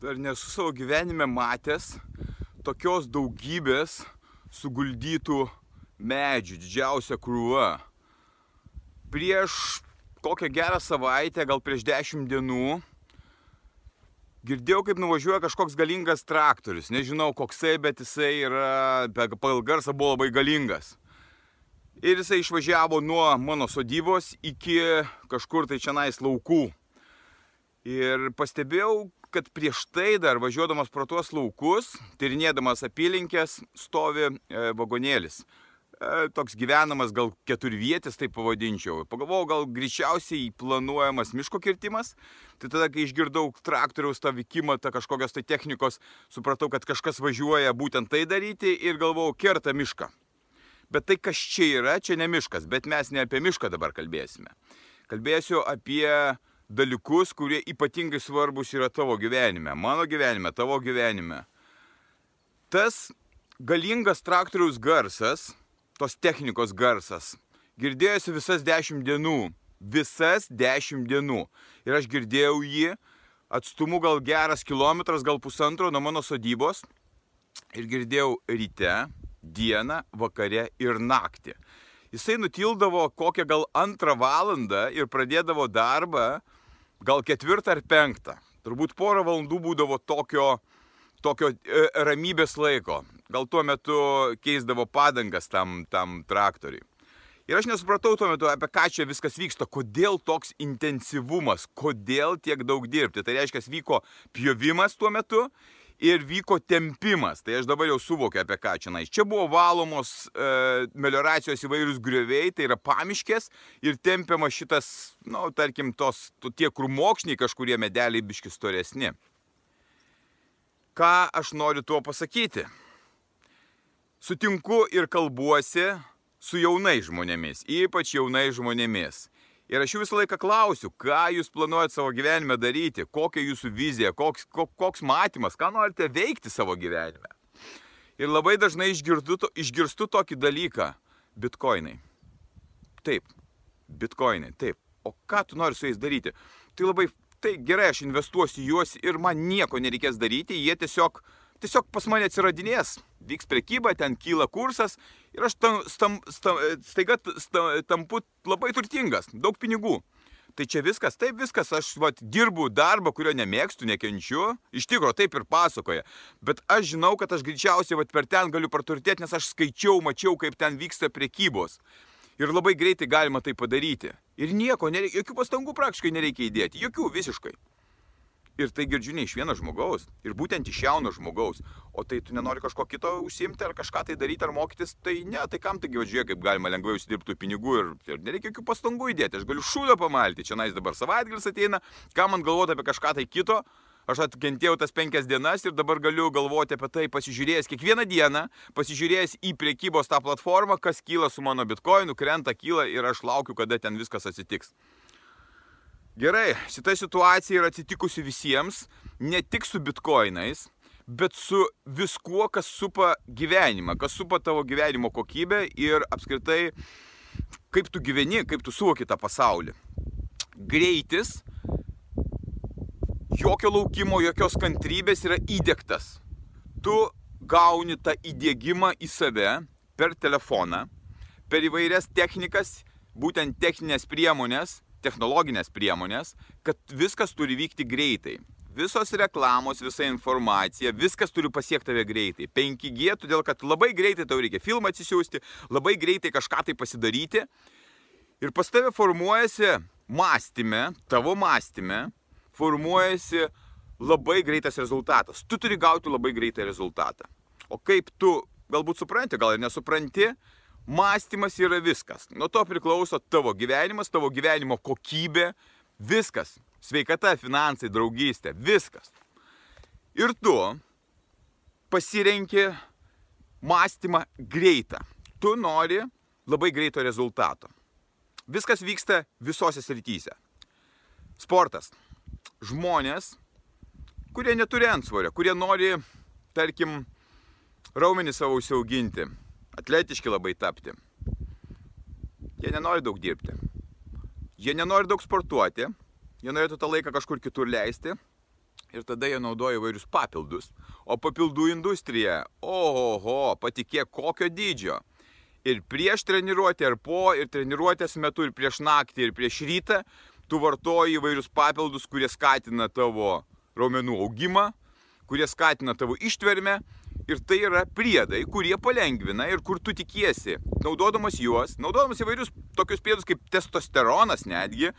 Dar nesu savo gyvenime matęs tokios daugybės suguldytų medžių, didžiausia krūva. Prieš kokią gerą savaitę, gal prieš dešimt dienų, girdėjau, kaip nuvažiuoja kažkoks galingas traktorius. Nežinau koksai, bet jisai yra, pagal garsą buvo labai galingas. Ir jisai išvažiavo nuo mano sodybos iki kažkur tai čia nais laukų. Ir pastebėjau, kad prieš tai dar važiuodamas pro tuos laukus, tyrinėdamas apylinkės, stovi e, vagonėlis. E, toks gyvenamas, gal keturvietis, tai pavadinčiau. Pagalvojau, gal greičiausiai planuojamas miško kirtimas. Tai tada, kai išgirdau traktoriaus tą vykimą, tą kažkokios tai technikos, supratau, kad kažkas važiuoja būtent tai daryti ir galvojau, kerta mišką. Bet tai kas čia yra, čia ne miškas, bet mes ne apie mišką dabar kalbėsime. Kalbėsiu apie dalykus, kurie ypatingai svarbus yra tavo gyvenime, mano gyvenime, tavo gyvenime. Tas galingas traktoriaus garsas, tos technikos garsas, girdėjosi visas dešimt dienų. Visas dešimt dienų. Ir aš girdėjau jį atstumu gal geras kilometras, gal pusantro nuo mano sodybos. Ir girdėjau ryte, dieną, vakare ir naktį. Jisai nutildavo kokią gal antrą valandą ir pradėdavo darbą gal ketvirtą ar penktą. Turbūt porą valandų būdavo tokio, tokio e, ramybės laiko. Gal tuo metu keisdavo padangas tam, tam traktoriui. Ir aš nesupratau tuo metu, apie ką čia viskas vyksta, kodėl toks intensyvumas, kodėl tiek daug dirbti. Tai reiškia, vyko pjovimas tuo metu ir vyko tempimas. Tai aš dabar jau suvokiu apie ką čia. Čia buvo valomos e, melioracijos įvairius grioviai, tai yra pamiškės ir tempiama šitas, na, nu, tarkim, tos, tie krumokšniai kažkurie medeliai biški storesni. Ką aš noriu tuo pasakyti? Sutinku ir kalbuosi su jaunais žmonėmis, ypač jaunais žmonėmis. Ir aš jų visą laiką klausiu, ką jūs planuojate savo gyvenime daryti, kokia jūsų vizija, koks, koks, matymas, ką norite veikti savo gyvenime. Ir labai dažnai išgirstu, išgirstu tokį dalyką - bitkoinai. Taip, bitkoinai, taip. O ką tu nori su jais daryti? Tai labai, tai gerai, aš investuosiu juos ir man nieko nereikės daryti, jie tiesiog tiesiog pas mane atsiradinės, vyks prekyba, ten kyla kursas ir aš tam, stam, stam, staiga stam, tampu labai turtingas, daug pinigų. Tai čia viskas, taip viskas, aš vat, dirbu darbą, kurio nemėgstu, nekenčiu. Iš tikrųjų, taip ir pasakoja. Bet aš žinau, kad aš greičiausiai vat, per ten galiu praturtėti, nes aš skaičiau, mačiau, kaip ten vyksta prekybos. Ir labai greitai galima tai padaryti. Ir nieko, nereikia, jokių pastangų praktiškai nereikia įdėti. Jokių visiškai. Ir tai girdžiu ne iš vieno žmogaus, ir būtent iš jauno žmogaus. O tai tu nenori kažko kito užsimti, ar kažką tai daryti, ar mokytis, tai ne, tai kam taigi važiuoja, kaip galima lengvai užsidirbti pinigų ir, ir nereikia jokių pastangų įdėti. Aš galiu šūdą pamalti, čia nais dabar savaitgalis ateina, ką man galvoti apie kažką tai kito, aš atkentėjau tas penkias dienas ir dabar galiu galvoti apie tai, pasižiūrėjęs kiekvieną dieną, pasižiūrėjęs į priekybos tą platformą, kas kyla su mano bitkoinu, krenta, kyla ir aš laukiu, kada ten viskas atsitiks. Gerai, šita situacija yra atsitikusi visiems, ne tik su bitkoinais, bet su viskuo, kas supa gyvenimą, kas supa tavo gyvenimo kokybę ir apskritai, kaip tu gyveni, kaip tu suvoki tą pasaulį. Greitis, jokio laukimo, jokios kantrybės yra įdėktas. Tu gauni tą įdėgymą į save per telefoną, per įvairias technikas, būtent techninės priemonės, technologinės priemonės, kad viskas turi vykti greitai. Visos reklamos, visa informacija, viskas turi pasiekti tave greitai. 5G, todėl kad labai greitai tau reikia filmą atsisiųsti, labai greitai kažką tai pasidaryti. Ir pas tave formuojasi mąstymė, tavo mąstymė, formuojasi labai greitas rezultatas. Tu turi gauti labai greitą rezultatą. O kaip tu galbūt supranti, gal ir nesupranti, mąstymas yra viskas. Nuo to priklauso tavo gyvenimas, tavo gyvenimo kokybė, viskas sveikata, finansai, draugystė, viskas. Ir tu pasirenki mąstymą greitą. Tu nori labai greito rezultato. Viskas vyksta visose srityse. Sportas. Žmonės, kurie neturi antsvorio, kurie nori, tarkim, raumenį savo užsiauginti, atletiški labai tapti. Jie nenori daug dirbti. Jie nenori daug sportuoti, Jie norėtų tą laiką kažkur kitur leisti ir tada jie naudoja įvairius papildus. O papildų industrija, oho, patikėk kokio dydžio. Ir prieš treniruotę, ir po, ir treniruotės metu, ir prieš naktį, ir prieš rytą tu vartoji įvairius papildus, kurie skatina tavo raumenų augimą, kurie skatina tavo ištvermę. Ir tai yra priedai, kurie palengvina ir kur tu tikiesi, naudodamas juos, naudodamas įvairius tokius priedus kaip testosteronas netgi,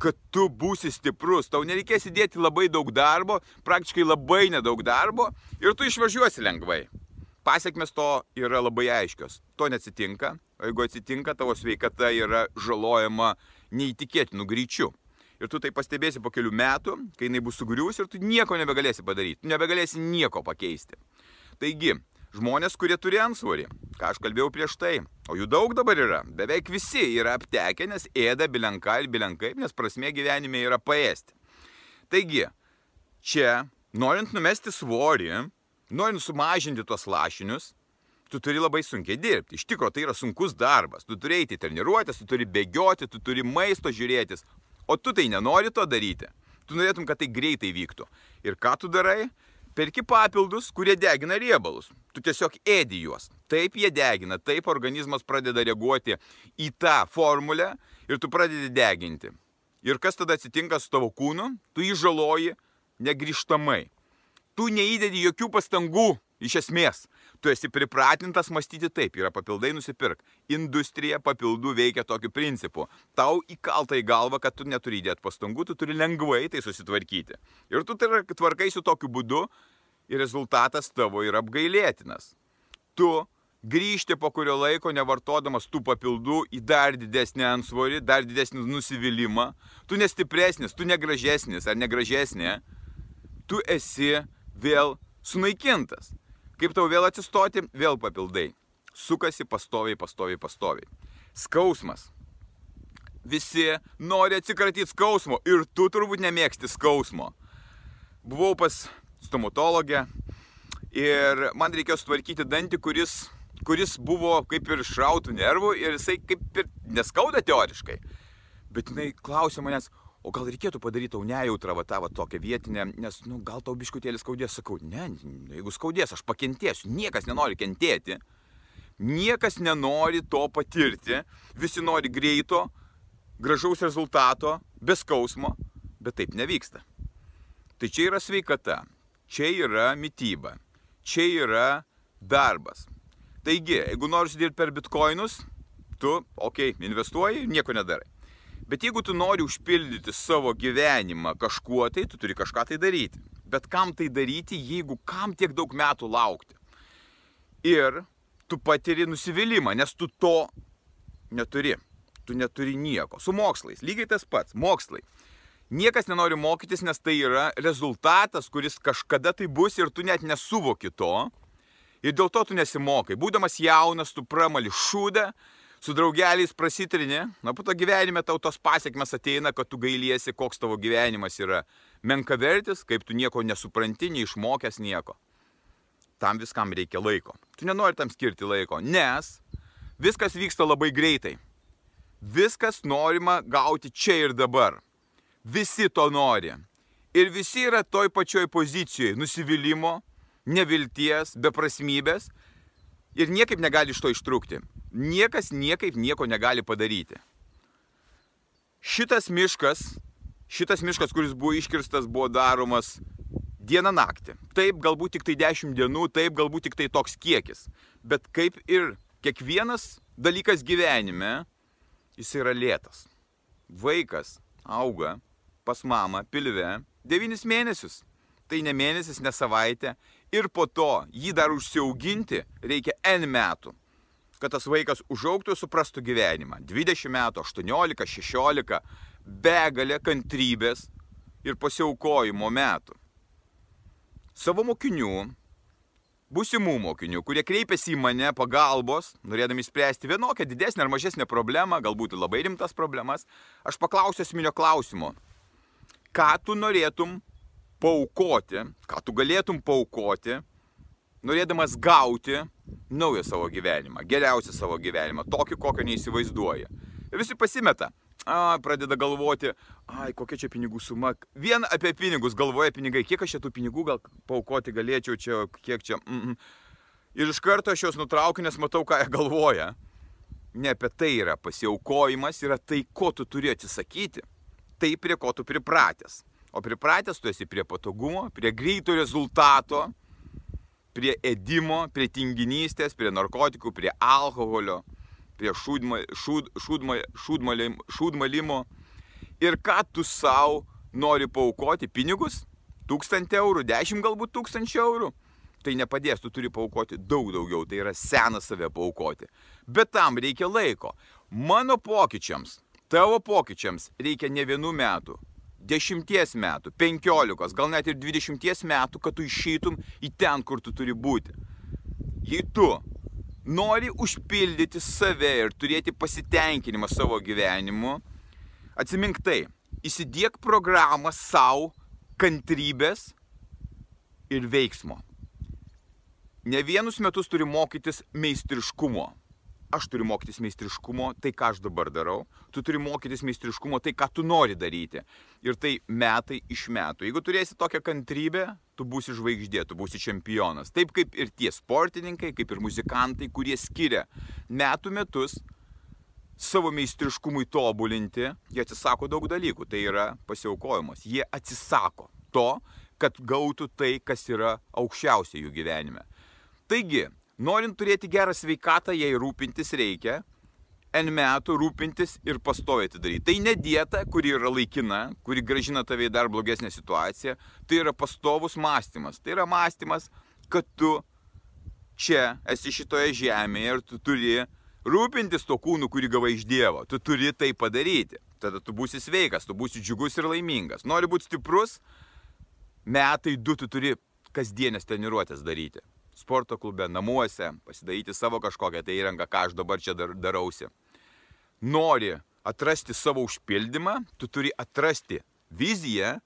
kad tu būsi stiprus, tau nereikės įdėti labai daug darbo, praktiškai labai nedaug darbo ir tu išvažiuosi lengvai. Pasiekmes to yra labai aiškios. To neatsitinka, jeigu atsitinka, tavo sveikata yra žalojama neįtikėtinų greičių. Ir tu tai pastebėsi po kelių metų, kai jinai bus sugrius ir tu nieko nebegalėsi padaryti, nebegalėsi nieko pakeisti. Taigi, Žmonės, kurie turi ansvorį, ką aš kalbėjau prieš tai, o jų daug dabar yra, beveik visi yra aptekę, nes ėda bilenka ir bilenkai, nes prasmė gyvenime yra paėsti. Taigi, čia, norint numesti svorį, norint sumažinti tuos lašinius, tu turi labai sunkiai dirbti. Iš tikrųjų, tai yra sunkus darbas. Tu turi eiti treniruotės, tu turi bėgioti, tu turi maisto žiūrėtis, o tu tai nenori to daryti. Tu norėtum, kad tai greitai vyktų. Ir ką tu darai? Perki papildus, kurie degina riebalus. Tu tiesiog ėdi juos. Taip jie degina, taip organizmas pradeda reaguoti į tą formulę ir tu pradedi deginti. Ir kas tada atsitinka su tavo kūnu? Tu jį žaloji negrižtamai. Tu neįdedi jokių pastangų iš esmės. Tu esi pripratintas mąstyti taip, yra papildai nusipirk. Industrija papildų veikia tokiu principu. Tau įkalta į galvą, kad tu neturi įdėti pastangų, tu turi lengvai tai susitvarkyti. Ir tu tai tvarkaisi tokiu būdu, ir rezultatas tavo yra apgailėtinas. Tu grįžti po kurio laiko nevartodamas tų papildų į dar didesnį ansvorį, dar didesnį nusivylimą. Tu nestipresnis, tu negražesnis ar negražesnė. Tu esi vėl sunaikintas. Kaip tau vėl atsistoti, vėl papildai. Sukasi pastoviai, pastoviai, pastoviai. Skausmas. Visi nori atsikratyti skausmo ir tu turbūt nemėgsti skausmo. Buvau pas stomatologę ir man reikėjo sutvarkyti dantį, kuris, kuris buvo kaip ir šrautų nervų ir jisai kaip ir neskauda teoriškai. Bet jinai klausė manęs, o gal reikėtų padaryti tau nejautrą va tą va tokią vietinę, nes, nu, gal tau biškutėlį skaudės, sakau, ne, jeigu skaudės, aš pakentėsiu, niekas nenori kentėti, niekas nenori to patirti, visi nori greito, gražaus rezultato, be skausmo, bet taip nevyksta. Tai čia yra sveikata, čia yra mytyba, čia yra darbas. Taigi, jeigu nori dirbti per bitkoinus, tu, okei, okay, investuoji, nieko nedarai. Bet jeigu tu nori užpildyti savo gyvenimą kažkuo, tai tu turi kažką tai daryti. Bet kam tai daryti, jeigu kam tiek daug metų laukti? Ir tu patiri nusivylimą, nes tu to neturi. Tu neturi nieko. Su mokslais. Lygiai tas pats. Mokslai. Niekas nenori mokytis, nes tai yra rezultatas, kuris kažkada tai bus ir tu net nesuvoki to. Ir dėl to tu nesimokai. Būdamas jaunas, tu pramali šūdą, su draugeliais prasitrini, na po to gyvenime tau tos pasiekmes ateina, kad tu gailiesi, koks tavo gyvenimas yra menkavertis, kaip tu nieko nesupranti, neišmokęs nieko. Tam viskam reikia laiko. Tu nenori tam skirti laiko, nes viskas vyksta labai greitai. Viskas norima gauti čia ir dabar. Visi to nori. Ir visi yra toj pačioj pozicijoje - nusivylimų, nevilties, beprasmybės ir niekaip negali iš to ištrūkti. Niekas niekaip nieko negali padaryti. Šitas miškas, šitas miškas, kuris buvo iškirstas, buvo daromas dieną naktį. Taip, galbūt tik tai 10 dienų, taip, galbūt tik tai toks kiekis. Bet kaip ir kiekvienas dalykas gyvenime, jis yra lėtas. Vaikas auga pas mamą pilve 9 mėnesius. Tai ne mėnesis, ne savaitė ir po to jį dar užsiauginti reikia N metų, kad tas vaikas užaugtų ir suprastų gyvenimą. 20 metų, 18, 16, begalė kantrybės ir pasiaukojimo metų. Savo mokinių, būsimų mokinių, kurie kreipiasi į mane pagalbos, norėdami spręsti vienokią didesnę ar mažesnę problemą, galbūt labai rimtas problemas, aš paklausiu esminio klausimo. Ką tu norėtum paukoti, ką tu galėtum paukoti, norėdamas gauti naują savo gyvenimą, geriausią savo gyvenimą, tokį, kokio neįsivaizduoja. Ir visi pasimeta, a, pradeda galvoti, ai, kokia čia pinigų suma. Vien apie pinigus galvoja pinigai, kiek aš čia tų pinigų gal paukoti galėčiau čia, kiek čia. Mm -mm. Ir iš karto aš juos nutraukiu, nes matau, ką jie galvoja. Ne apie tai yra pasiaukojimas, yra tai, ko tu turi atsisakyti. Tai, prie ko tu pripratęs. O pripratęs tu esi prie patogumo, prie greito rezultato, prie edimo, prie tinginystės, prie narkotikų, prie alkoholio, prie šūdma, šūd, šūdma, šūdmalim, šūdmalimo. Ir ką tu savo nori paukoti? Pinigus? Tūkstantį eurų, dešimt galbūt tūkstančių eurų. Tai nepadės, tu turi paukoti daug daugiau, tai yra senas save paukoti. Bet tam reikia laiko. Mano pokyčiams, tavo pokyčiams reikia ne vienų metų, dešimties metų, penkiolikos, gal net ir dvidešimties metų, kad tu išeitum į ten, kur tu turi būti. Jei tu nori užpildyti save ir turėti pasitenkinimą savo gyvenimu, atsimink tai, įsidėk programą savo kantrybės ir veiksmo. Ne vienus metus turi mokytis meistriškumo aš turiu mokytis meistriškumo, tai ką aš dabar darau, tu turi mokytis meistriškumo, tai ką tu nori daryti. Ir tai metai iš metų. Jeigu turėsi tokią kantrybę, tu būsi žvaigždė, tu būsi čempionas. Taip kaip ir tie sportininkai, kaip ir muzikantai, kurie skiria metų metus savo meistriškumui tobulinti, jie atsisako daug dalykų. Tai yra pasiaukojimas. Jie atsisako to, kad gautų tai, kas yra aukščiausia jų gyvenime. Taigi, Norint turėti gerą sveikatą, jai rūpintis reikia, N metų rūpintis ir pastoviai tai daryti. Tai ne dieta, kuri yra laikina, kuri gražina tave į dar blogesnę situaciją, tai yra pastovus mąstymas. Tai yra mąstymas, kad tu čia esi šitoje žemėje ir tu turi rūpintis to kūnu, kurį gavai iš Dievo. Tu turi tai padaryti. Tada tu būsi sveikas, tu būsi džiugus ir laimingas. Nori būti stiprus, metai du tu turi kasdienės treniruotės daryti sporto klube, namuose, pasidaryti savo kažkokią tai įrangą, ką aš dabar čia dar, darausi. Nori atrasti savo užpildymą, tu turi atrasti viziją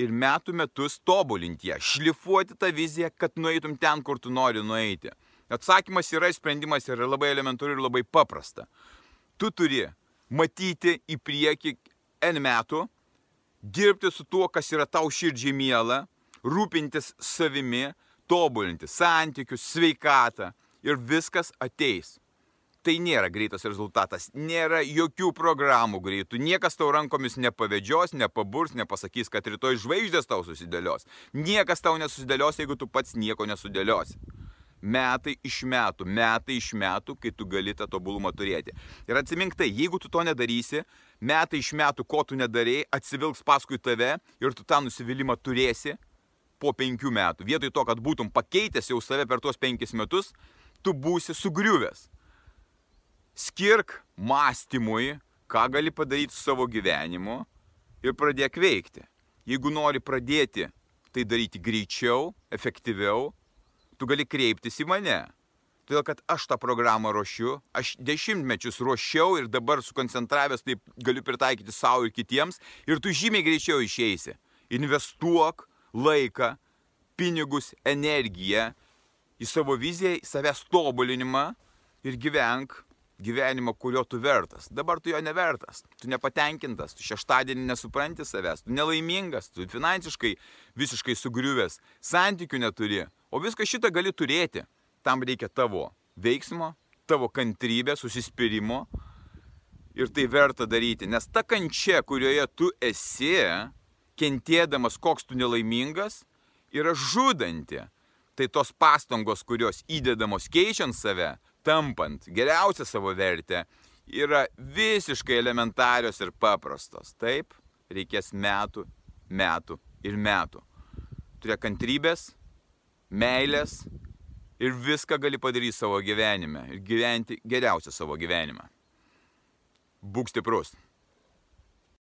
ir metų metus tobulinti ją, šlifuoti tą viziją, kad nueitum ten, kur tu nori nueiti. Atsakymas yra, sprendimas yra labai elementari ir labai paprasta. Tu turi matyti į priekį N metų, dirbti su tuo, kas yra tau širdžiai miela, rūpintis savimi, tobulinti santykius, sveikatą ir viskas ateis. Tai nėra greitas rezultatas, nėra jokių programų greitų, niekas tau rankomis nepavedžios, nepaburs, nepasakys, kad rytoj žvaigždės tau susidėlios. Niekas tau nesusidėlios, jeigu tu pats nieko nesudėliosi. Metai iš metų, metai iš metų, kai tu gali tą tobulumą turėti. Ir atsimink tai, jeigu tu to nedarysi, metai iš metų, ko tu nedarėjai, atsivilks paskui tave ir tu tą nusivylimą turėsi po penkių metų. Vietoj to, kad būtum pakeitęs jau save per tuos penkis metus, tu būsi sugriuvęs. Skirk mąstymui, ką gali padaryti su savo gyvenimu ir pradėk veikti. Jeigu nori pradėti tai daryti greičiau, efektyviau, tu gali kreiptis į mane. Todėl, kad aš tą programą ruošiu, aš dešimtmečius ruošiau ir dabar sukoncentravęs taip galiu pritaikyti savo ir kitiems ir tu žymiai greičiau išeisi. Investuok laiką, pinigus, energiją į savo viziją, į savęs tobulinimą ir gyvenk gyvenimą, kurio tu vertas. Dabar tu jo nevertas, tu nepatenkintas, tu šeštadienį nesupranti savęs, tu nelaimingas, tu finansiškai visiškai sugriuvęs, santykių neturi, o viską šitą gali turėti. Tam reikia tavo veiksmo, tavo kantrybės, susispyrimo. Ir tai verta daryti, nes ta kančia, kurioje tu esi, kentėdamas, koks tu nelaimingas, yra žudanti. Tai tos pastangos, kurios įdedamos keičiant save, tampant geriausią savo vertę, yra visiškai elementarios ir paprastos. Taip, reikės metų, metų ir metų. Turėk kantrybės, meilės ir viską gali padaryti savo gyvenime ir gyventi geriausią savo gyvenimą. Būk stiprus.